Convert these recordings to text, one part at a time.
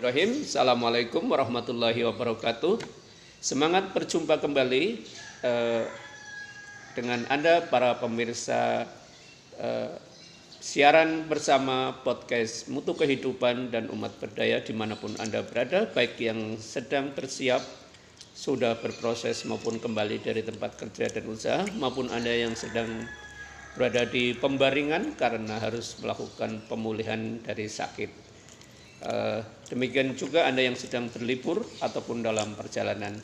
Bismillahirrahmanirrahim. Assalamualaikum warahmatullahi wabarakatuh. Semangat berjumpa kembali eh, dengan Anda para pemirsa eh, siaran bersama podcast Mutu Kehidupan dan Umat Berdaya di mana pun Anda berada, baik yang sedang bersiap, sudah berproses maupun kembali dari tempat kerja dan usaha, maupun Anda yang sedang berada di pembaringan karena harus melakukan pemulihan dari sakit Eh, demikian juga Anda yang sedang berlibur ataupun dalam perjalanan.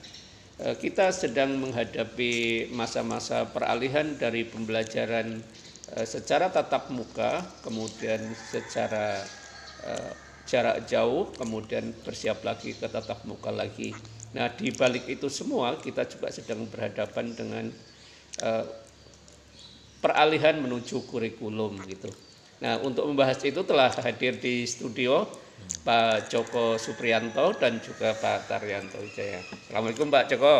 Eh, kita sedang menghadapi masa-masa peralihan dari pembelajaran eh, secara tatap muka, kemudian secara jarak jauh, kemudian bersiap lagi ke tatap muka lagi. Nah, di balik itu semua kita juga sedang berhadapan dengan peralihan menuju kurikulum gitu. Nah, untuk membahas itu telah hadir di studio Pak Joko Supriyanto dan juga Pak Taryanto Wijaya. Assalamualaikum Pak Joko.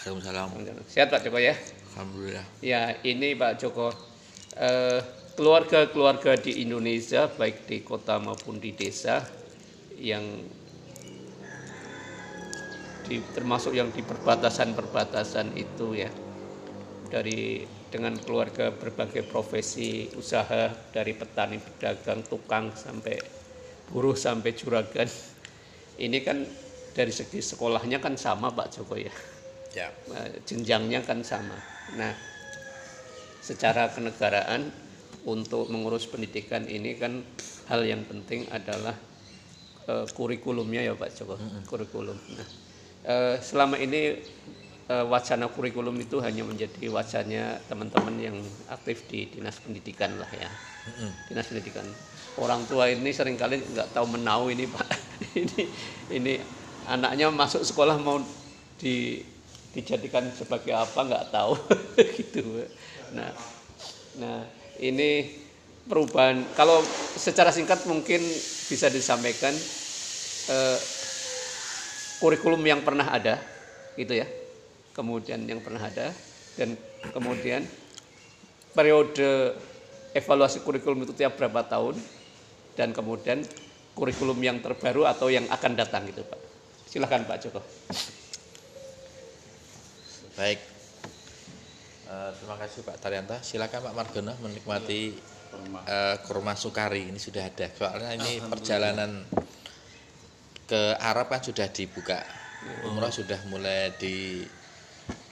Waalaikumsalam. Sehat Pak Joko ya? Alhamdulillah. Ya ini Pak Joko, eh, keluarga-keluarga di Indonesia baik di kota maupun di desa yang di, termasuk yang di perbatasan-perbatasan itu ya dari dengan keluarga berbagai profesi usaha dari petani pedagang tukang sampai buruh sampai juragan. Ini kan dari segi sekolahnya kan sama Pak Joko ya, ya. Eh, jenjangnya kan sama. Nah secara kenegaraan untuk mengurus pendidikan ini kan hal yang penting adalah uh, kurikulumnya ya Pak Joko? Kurikulum. Nah uh, selama ini uh, wacana kurikulum itu hanya menjadi wacanya teman-teman yang aktif di dinas pendidikan lah ya. Dinas pendidikan orang tua ini sering kali nggak tahu menau ini pak. Ini ini anaknya masuk sekolah mau di dijadikan sebagai apa nggak tahu. Gitu nah nah ini perubahan. Kalau secara singkat mungkin bisa disampaikan eh, kurikulum yang pernah ada gitu ya. Kemudian yang pernah ada dan kemudian periode evaluasi kurikulum itu tiap berapa tahun dan kemudian kurikulum yang terbaru atau yang akan datang gitu Pak. Silahkan Pak Joko. Baik. Uh, terima kasih Pak Taryanto. Silakan Pak Margono menikmati uh, kurma sukari ini sudah ada. Soalnya ini perjalanan ke Arab kan sudah dibuka. Umroh sudah mulai di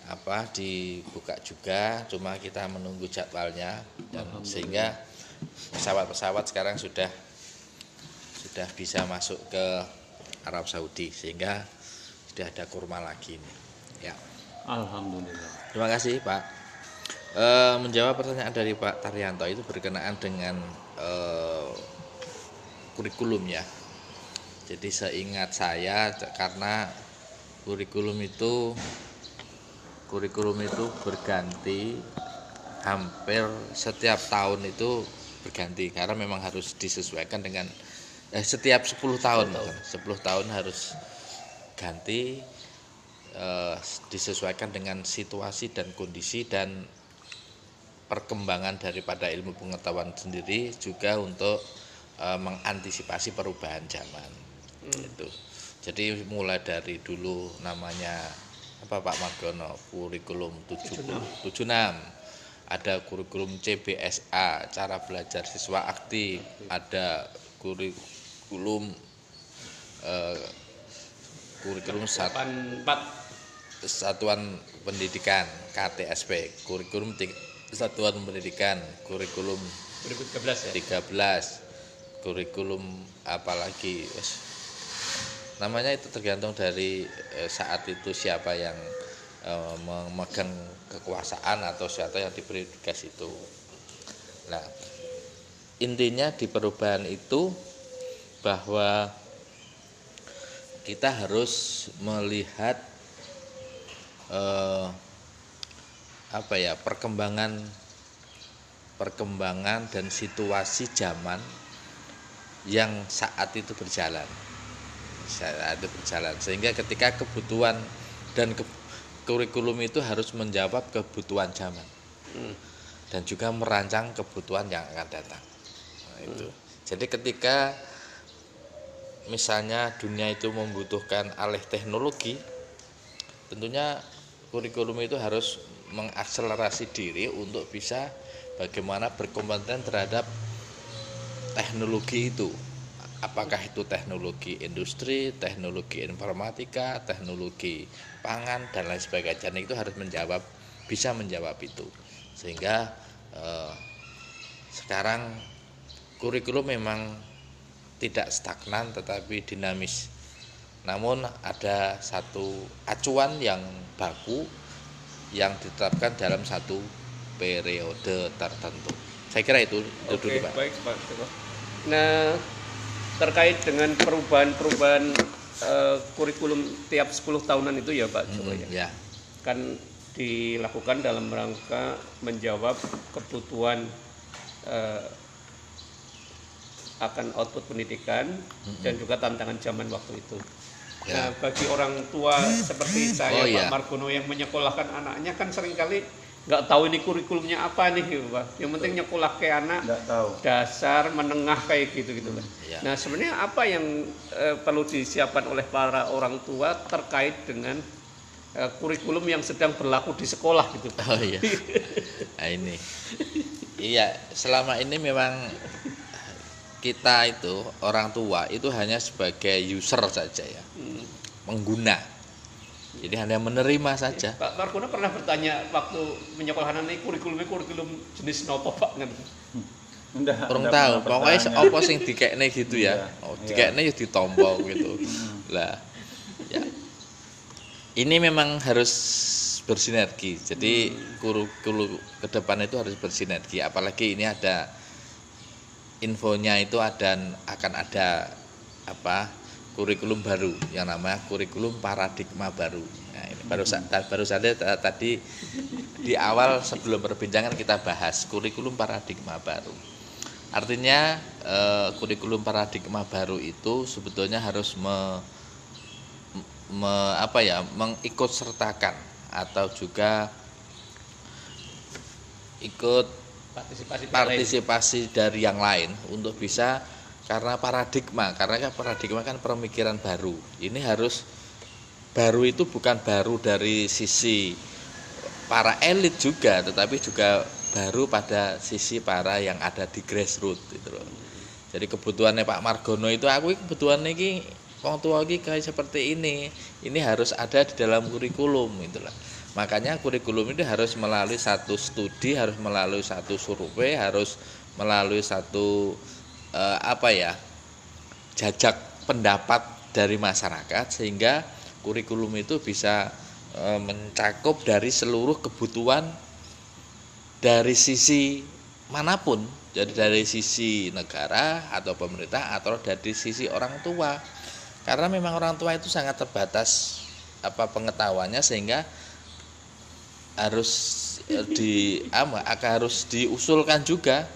apa dibuka juga, cuma kita menunggu jadwalnya dan sehingga pesawat-pesawat sekarang sudah sudah bisa masuk ke Arab Saudi sehingga sudah ada kurma lagi ini. Ya. Alhamdulillah. Terima kasih Pak. E, menjawab pertanyaan dari Pak Taryanto itu berkenaan dengan e, kurikulum ya. Jadi seingat saya karena kurikulum itu kurikulum itu berganti hampir setiap tahun itu berganti karena memang harus disesuaikan dengan eh, setiap 10 tahun 10 tahun, 10 tahun harus ganti eh, disesuaikan dengan situasi dan kondisi dan perkembangan daripada ilmu pengetahuan sendiri juga untuk eh, mengantisipasi perubahan zaman. Hmm. itu jadi mulai dari dulu namanya apa Pak Margono? Kurikulum 70, 76 ada kurikulum CBSA cara belajar siswa aktif. Ada kurikulum kurikulum uh, kurikulum sat, satuan pendidikan KTSP kurikulum satuan pendidikan kurikulum 2013 ya? 13 kurikulum apalagi namanya itu tergantung dari eh, saat itu siapa yang eh, memegang kekuasaan atau siapa yang diberi tugas itu. Nah intinya di perubahan itu bahwa kita harus melihat eh, apa ya perkembangan perkembangan dan situasi zaman yang saat itu berjalan. Saat itu berjalan. Sehingga ketika kebutuhan dan ke, kurikulum itu harus menjawab kebutuhan zaman. Hmm. dan juga merancang kebutuhan yang akan datang. Nah, itu. Hmm. jadi ketika misalnya dunia itu membutuhkan alih teknologi, tentunya kurikulum itu harus mengakselerasi diri untuk bisa bagaimana berkompeten terhadap teknologi itu. Apakah itu teknologi industri, teknologi informatika, teknologi pangan dan lain sebagainya. Itu harus menjawab bisa menjawab itu. Sehingga eh, sekarang kurikulum memang tidak stagnan tetapi dinamis. Namun ada satu acuan yang baku yang ditetapkan dalam satu periode tertentu. Saya kira itu, itu Oke, dulu Pak. baik Pak. Nah, terkait dengan perubahan-perubahan eh, kurikulum tiap 10 tahunan itu ya Pak Joko Hmm, ya. ya. Kan dilakukan dalam rangka menjawab kebutuhan eh, akan output pendidikan dan juga tantangan zaman waktu itu. Ya. Nah, bagi orang tua seperti saya Oh, Pak iya. Margono yang menyekolahkan anaknya kan sering kali nggak tahu ini kurikulumnya apa nih gitu, Pak. Yang penting nyekolah ke anak Nggak tahu. dasar menengah kayak gitu gitu kan. Ya. Nah sebenarnya apa yang eh, perlu disiapkan oleh para orang tua terkait dengan eh, kurikulum yang sedang berlaku di sekolah gitu Pak? Oh iya. Nah, ini. Iya, selama ini memang kita itu orang tua itu hanya sebagai user saja ya, Hmm. pengguna. Jadi hanya menerima saja. Pak Margono pernah bertanya waktu menyekolahkan ini kurikulumnya kurikulum jenis nopo Pak kan? Nggak, Kurang tahu, pokoknya apa sing dikekne gitu ya. Iya, Oh, iya. dikekne ya ditompo gitu. Lah, ya. Ini memang harus bersinergi. Jadi kurikulum ke depan itu harus bersinergi. Apalagi ini ada infonya itu ada akan ada apa kurikulum baru yang namanya kurikulum paradigma baru. Nah, ini baru sa- baru saja ta- tadi di awal sebelum perbincangan kita bahas kurikulum paradigma baru. Artinya eh, kurikulum paradigma baru itu sebetulnya harus me, me- apa ya mengikut sertakan atau juga ikut Partisipasi partisipasi dari yang lain untuk bisa karena paradigma karena kan paradigma kan pemikiran baru. Ini harus baru itu bukan baru dari sisi para elit juga tetapi juga baru pada sisi para yang ada di grassroots gitu loh. Jadi kebutuhannya Pak Margono itu aku iki kebutuhannya ini wong tua kayak seperti ini. Ini harus ada di dalam kurikulum loh makanya kurikulum ini harus melalui satu studi harus melalui satu survei harus melalui satu eh, apa ya jajak pendapat dari masyarakat sehingga kurikulum itu bisa eh, mencakup dari seluruh kebutuhan dari sisi mana pun. Jadi dari sisi negara atau pemerintah atau dari sisi orang tua. Karena memang orang tua itu sangat terbatas apa pengetahuannya sehingga harus eh, di ama harus diusulkan juga.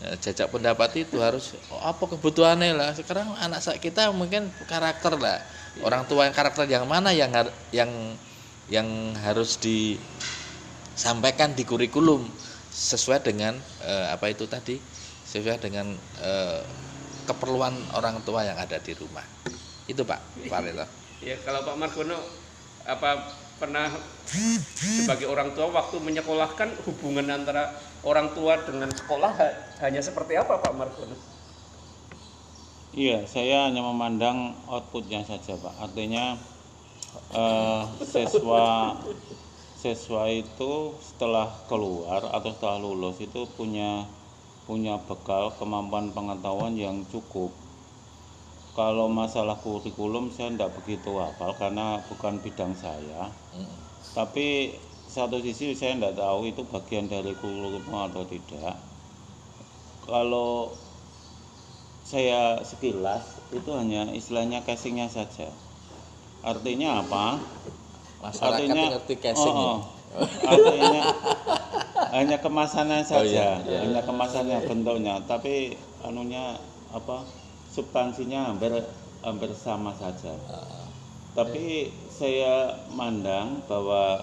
Ya, jajak pendapat itu harus oh, apa kebutuhannya lah. Sekarang anak kita mungkin karakter lah. Orang tua yang karakter yang mana yang yang yang harus disampaikan di kurikulum sesuai dengan eh, apa itu tadi? Sesuai dengan eh, keperluan orang tua yang ada di rumah. Itu pak Pak Leto. Ya kalau Pak Margono apa pernah sebagai orang tua waktu menyekolahkan hubungan antara orang tua dengan sekolah ha- hanya seperti apa Pak Margono? Iya, saya hanya memandang outputnya saja, Pak. Artinya eh, siswa siswa itu setelah keluar atau setelah lulus itu punya punya bekal kemampuan pengetahuan yang cukup. Kalau masalah kurikulum saya tidak begitu hafal karena bukan bidang saya. Mm. Tapi satu sisi saya tidak tahu itu bagian dari kurikulum atau tidak. Kalau saya sekilas itu hanya istilahnya casingnya saja. Artinya apa? masyarakat ngerti casing oh, ya? oh. artinya hanya kemasannya saja, iya, iya. hanya kemasannya bentuknya, tapi anunya apa? Substansinya hampir hampir sama saja. Ah, Tapi saya mandang bahwa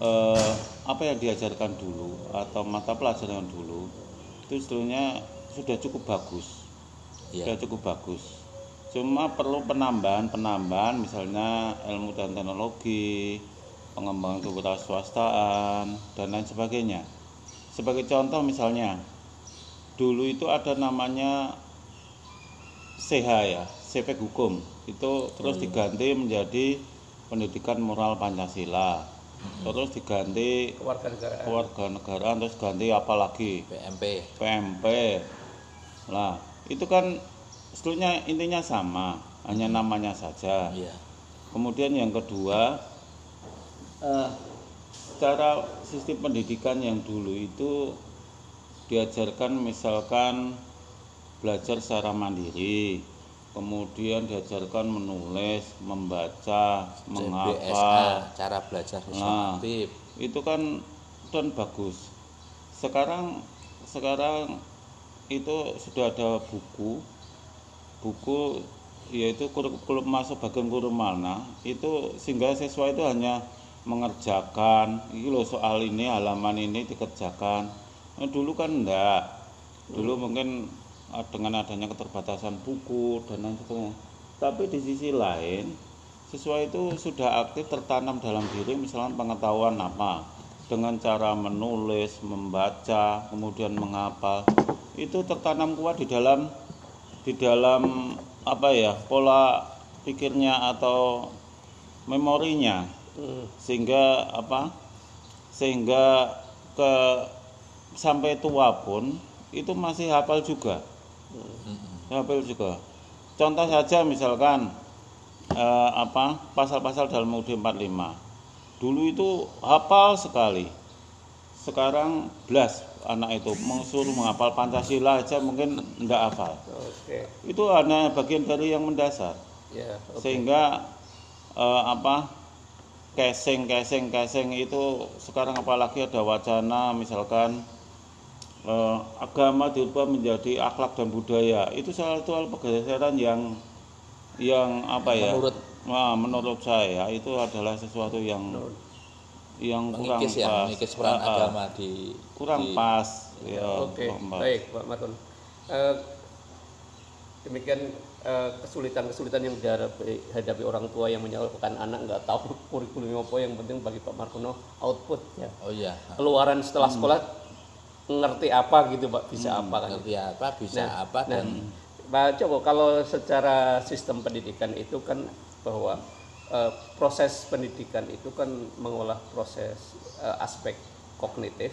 eh, apa yang diajarkan dulu atau mata pelajaran dulu itu sebetulnya sudah cukup bagus. Iya. sudah cukup bagus cuma perlu penambahan-penambahan misalnya ilmu dan teknologi pengembangan kewirausahaan dan lain sebagainya sebagai contoh misalnya dulu itu ada namanya CH ya CP hukum. Itu terus diganti menjadi pendidikan moral Pancasila. Terus diganti kewarganegaraan. Kewarganegaraan terus ganti apa lagi? PMP PMP lah itu kan sebetulnya intinya sama hanya namanya saja. Iya. Kemudian yang kedua eh, cara sistem pendidikan yang dulu itu diajarkan misalkan belajar secara mandiri kemudian diajarkan menulis membaca CBSA menghafal. Cara belajar Nah. aktif. itu kan dan bagus. Sekarang sekarang itu sudah ada buku buku yaitu kurikulum masuk bagian kurikulum mana itu sehingga siswa itu hanya mengerjakan ini loh soal ini halaman ini dikerjakan. Nah, dulu kan enggak dulu mungkin ah, dengan adanya keterbatasan buku dan lain sebagainya. Tapi di sisi lain siswa itu sudah aktif tertanam dalam diri misalnya pengetahuan apa dengan cara menulis, membaca, kemudian menghafal itu tertanam kuat di dalam di dalam apa ya pola pikirnya atau memorinya. Hmm. sehingga apa sehingga ke sampai tua pun itu masih hafal juga hafal juga? Contoh saja misalkan eh, apa pasal-pasal dalam UUD 45 dulu itu hafal sekali. Sekarang belas anak itu mengusul menghafal Pancasila aja mungkin enggak hafal. Oke. Itu hanya bagian dari yang mendasar. Ya oke. sehingga eh, apa casing casing casing itu sekarang apalagi ada wacana misalkan eh, agama dirubah menjadi akhlak dan budaya itu salah satu hal pergeseran yang yang apa ya Menurut- Wah, menurut saya itu adalah sesuatu yang yang kurang mengikis ya pas mengikis peran ah. agama di kurang di- pas ya, Oke, pas. baik Pak Marton. Eh, demikian eh, kesulitan-kesulitan yang dihadapi hadapi orang tua yang menyalurkan anak nggak tahu kurikulum apa yang penting bagi Pak Markono output ya. oh iya Keluaran setelah sekolah ngerti apa gitu Pak, bisa apa kan. ngerti apa bisa Nah, apa nah, dan Pak Joko, kalau secara sistem pendidikan itu kan bahwa eh, proses pendidikan itu kan mengolah proses eh, aspek kognitif,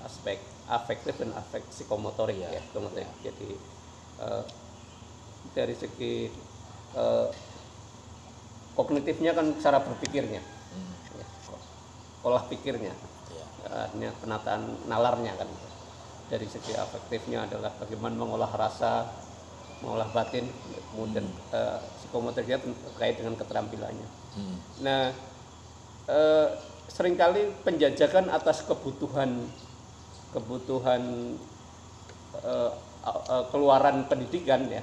aspek afektif dan aspek psikomotorik ya, psikomotorik. Jadi eh, dari segi eh, kognitifnya kan cara berpikirnya, ya, olah pikirnya, ya. Artinya penataan nalarnya kan. Dari segi afektifnya adalah bagaimana mengolah rasa mengolah batin kemudian eh, psikomotoriknya terkait dengan keterampilannya. Hmm. nah eh, sering kali penjajakan atas kebutuhan kebutuhan eh, a- a- keluaran pendidikan ya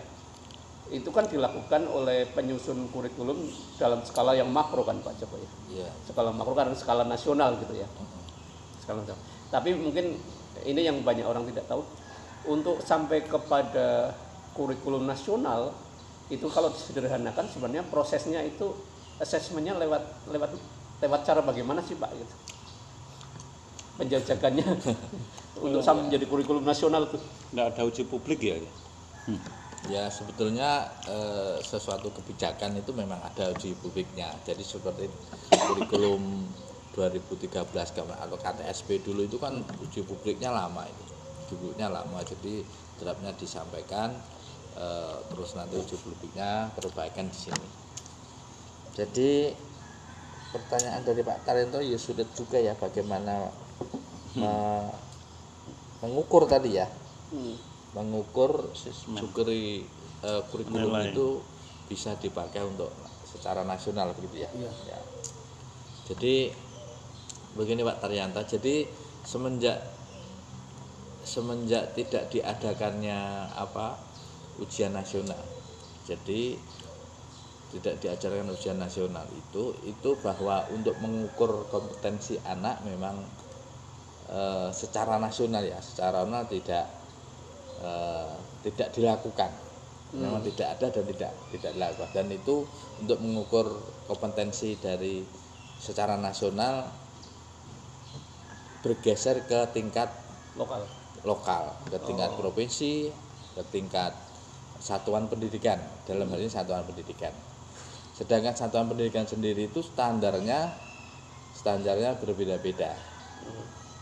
itu kan dilakukan oleh penyusun kurikulum dalam skala yang makro kan Pak Joko ya Iya. skala makro kan skala nasional gitu ya skala nasional. Tapi mungkin ini yang banyak orang tidak tahu untuk sampai kepada kurikulum nasional itu kalau disederhanakan sebenarnya prosesnya itu asesmennya lewat lewat lewat cara bagaimana sih Pak gitu. Penjajakannya untuk sampai menjadi kurikulum nasional tuh. nggak ada uji publik ya Ya sebetulnya eh, sesuatu kebijakan itu memang ada uji publiknya. Jadi seperti kurikulum 2013 kemarin atau KTSP dulu itu kan uji publiknya lama itu. Uji publiknya lama. Jadi draftnya disampaikan eh, terus nanti uji publiknya perbaikan di sini. Jadi pertanyaan dari Pak Tarento ya sudah juga ya bagaimana me- mengukur tadi ya Hmm. mengukur sukuri eh, kurikulum Nilai. itu bisa dipakai untuk secara nasional begitu ya. Iya. Ya. Jadi begini Pak Taryanta, jadi semenjak semenjak tidak diadakannya apa ujian nasional. Jadi tidak diajarkan ujian nasional itu itu bahwa untuk mengukur kompetensi anak memang eh, secara nasional ya, secara nasional tidak eh, tidak dilakukan. Memang tidak ada dan tidak tidak dilakukan. Dan itu untuk mengukur kompetensi dari secara nasional bergeser ke tingkat lokal. lokal ke tingkat provinsi ke tingkat satuan pendidikan. Dalam hal ini satuan pendidikan. Sedangkan satuan pendidikan sendiri itu standarnya standarnya berbeda-beda.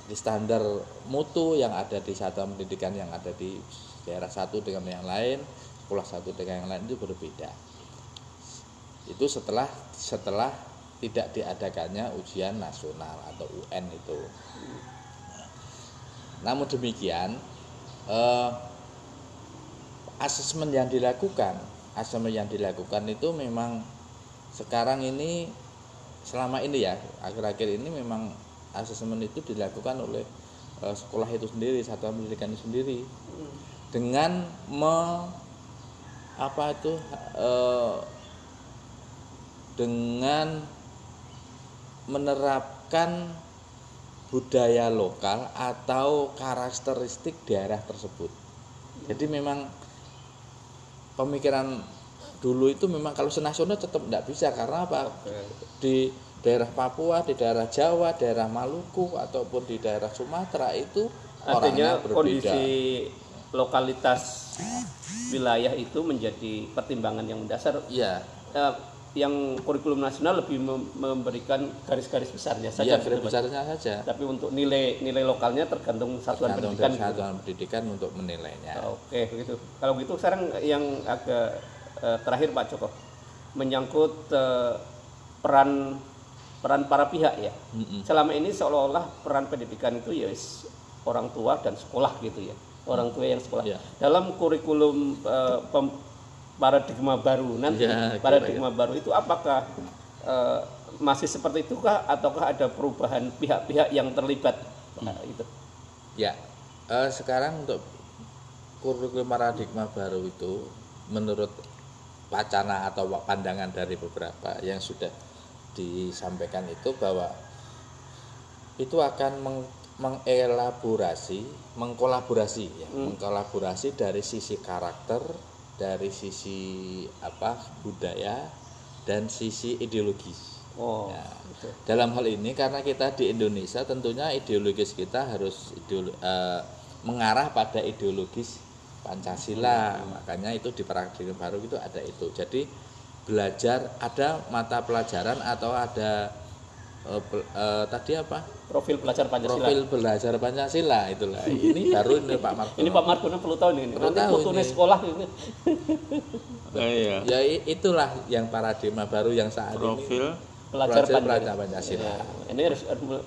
Jadi standar mutu yang ada di satuan pendidikan yang ada di daerah satu dengan yang lain sekolah satu dengan yang lain itu berbeda. Itu setelah setelah tidak diadakannya ujian nasional atau UN itu. Namun demikian eh, asesmen yang dilakukan asesmen yang dilakukan itu memang sekarang ini selama ini ya akhir-akhir ini memang asesmen itu dilakukan oleh eh, sekolah itu sendiri satuan pendidikan itu sendiri. Dengan me, apa itu eh, dengan menerapkan budaya lokal atau karakteristik daerah tersebut. Jadi memang pemikiran dulu itu memang kalau senasional tetap tidak bisa karena apa? Di daerah Papua, di daerah Jawa, daerah Maluku ataupun di daerah Sumatera itu artinya berbeda. kondisi lokalitas wilayah itu menjadi pertimbangan yang mendasar Iya, Eh, yang kurikulum nasional lebih mem- memberikan garis-garis besarnya saja gitu, Pak. besarnya saja. tapi untuk nilai nilai lokalnya tergantung satuan Tergantung pendidikan dari gitu. satuan pendidikan untuk menilainya. Oke, begitu. Kalau gitu sekarang yang agak eh, terakhir Pak Joko menyangkut eh, peran peran para pihak ya. Mm-mm. Selama ini seolah-olah peran pendidikan itu ya is orang tua dan sekolah gitu ya. Orang tua yang sekolah. Iya. Dalam kurikulum eh, pem- paradigma baru. Nanti Ya, paradigma baru itu apakah eh, masih seperti itukah ataukah ada perubahan pihak-pihak yang terlibat? Nah, itu. Ya, eh, sekarang untuk kurikulum paradigma baru itu menurut wacana atau pandangan dari beberapa yang sudah disampaikan itu bahwa itu akan meng- mengelaborasi, mengkolaborasi ya, mengkolaborasi dari sisi karakter, dari sisi apa budaya dan sisi ideologis. Oh, Ya. Dalam hal ini karena kita di Indonesia tentunya ideologis kita harus ideolo- eh, mengarah pada ideologis Pancasila. Makanya itu di paradigma baru itu ada itu. Jadi belajar ada mata pelajaran atau ada eh, pel- eh, tadi apa? Profil pelajar Pancasila. Profil belajar Pancasila itulah. Ini baru ini Pak Marco. Ini Pak Margono perlu tahu nih. Perlu Nanti tahu ini. sekolah ini. Eh, iya. Ya itulah yang paradigma baru yang saat ini Profil Pelajar Pelajar Pancasila. Pancasila. Ya, ini harus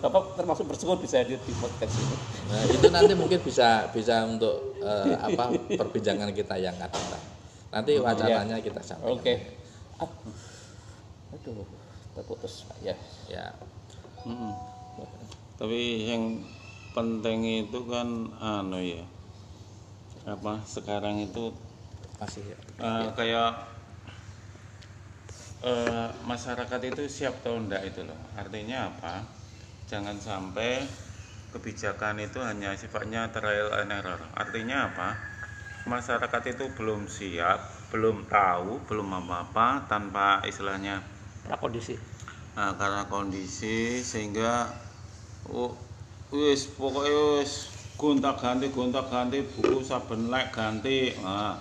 Bapak termasuk bersyukur bisa hadir di podcast ini. Nah, itu nanti mungkin bisa bisa untuk eh, apa perbincangan kita yang akan datang. Nanti wacananya kita sampaikan. Oke. Ah. Aduh, terputus ya. Ya. Mm-mm. Tapi yang penting itu kan anu ya. Apa sekarang itu Masih ya. eh, kayak eh, masyarakat itu siap atau enggak itu loh. Artinya apa? Jangan sampai kebijakan itu hanya sifatnya trial and error. Artinya apa? Masyarakat itu belum siap, belum tahu, belum apa-apa tanpa istilahnya Prakondisi. Nah, karena kondisi sehingga oh, wis pokoknya wis gonta ganti gonta ganti buku saben lek ganti. Nah,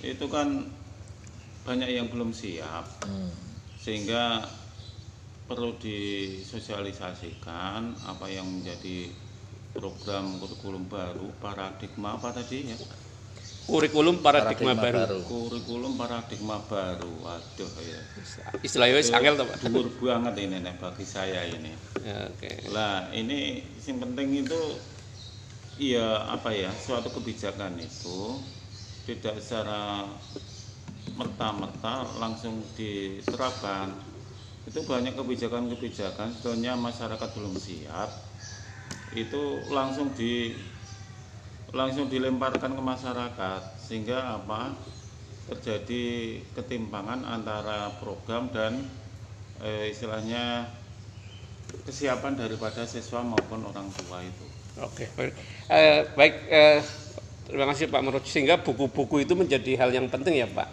itu kan banyak yang belum siap Hmm. sehingga perlu disosialisasikan apa yang menjadi program kurikulum baru paradigma apa tadi ya Kurikulum paradigma, baru. kurikulum paradigma baru waduh ya Istilahnya wis angel to, Pak. dhuwur banget ini nek bagi saya ini Ya, Oke. Lah ini yang penting itu ya apa ya suatu kebijakan itu tidak secara merta-merta langsung diterapkan. Itu banyak kebijakan-kebijakan sebetulnya masyarakat belum siap. Itu langsung di langsung dilemparkan ke masyarakat sehingga apa terjadi ketimpangan antara program dan eh, istilahnya kesiapan daripada siswa maupun orang tua itu. Oke, baik. Eh, baik eh, Terima kasih Pak Marut. Sehingga buku-buku itu menjadi hal yang penting ya Pak.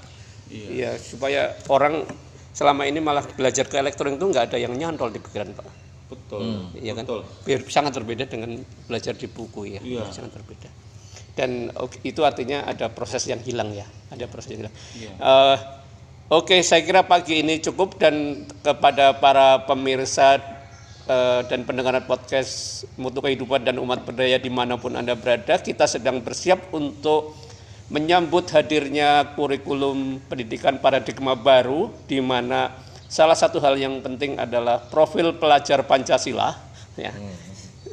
Iya. Iya, supaya orang selama ini malah belajar ke elektronik itu nggak ada yang nyantol di pikiran Pak. Betul. Iya kan? Betul. Biar sangat berbeda dengan belajar di buku ya. Iya. Sangat berbeda. Dan itu artinya ada proses yang hilang ya. Ada proses yang hilang. Iya. Eh, Oke, saya kira pagi ini cukup dan kepada para pemirsa eh, dan pendengar podcast Mutu Kehidupan dan Umat Berdaya di mana pun Anda berada, kita sedang bersiap untuk menyambut hadirnya kurikulum pendidikan paradigma baru di mana salah satu hal yang penting adalah profil pelajar Pancasila ya.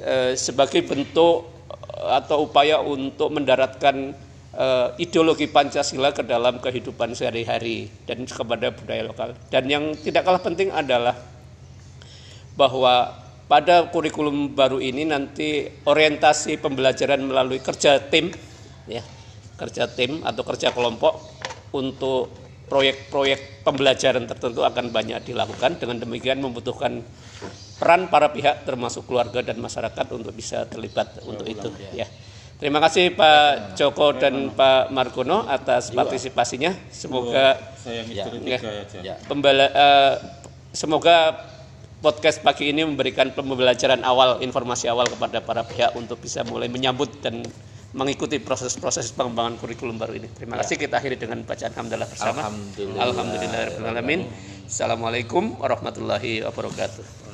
Eh, sebagai bentuk atau upaya untuk mendaratkan eh, ideologi Pancasila ke dalam kehidupan sehari-hari dan kepada budaya lokal. Dan yang tidak kalah penting adalah bahwa pada kurikulum baru ini nanti orientasi pembelajaran melalui kerja tim ya kerja tim atau kerja kelompok untuk proyek-proyek pembelajaran tertentu akan banyak dilakukan dengan demikian membutuhkan peran para pihak termasuk keluarga dan masyarakat untuk bisa terlibat untuk itu ya terima kasih Pak Joko dan Pak Margono atas partisipasinya semoga Saya mikir Ya. Ya. Pembela, eh, semoga podcast pagi ini memberikan pembelajaran awal, informasi awal kepada para pihak untuk bisa mulai menyambut dan mengikuti proses-proses pengembangan kurikulum baru ini. Terima kasih kita akhiri dengan bacaan hamdalah bersama. Alhamdulillah. Alhamdulillahirobbilalamin. Assalamualaikum warahmatullahi wabarakatuh.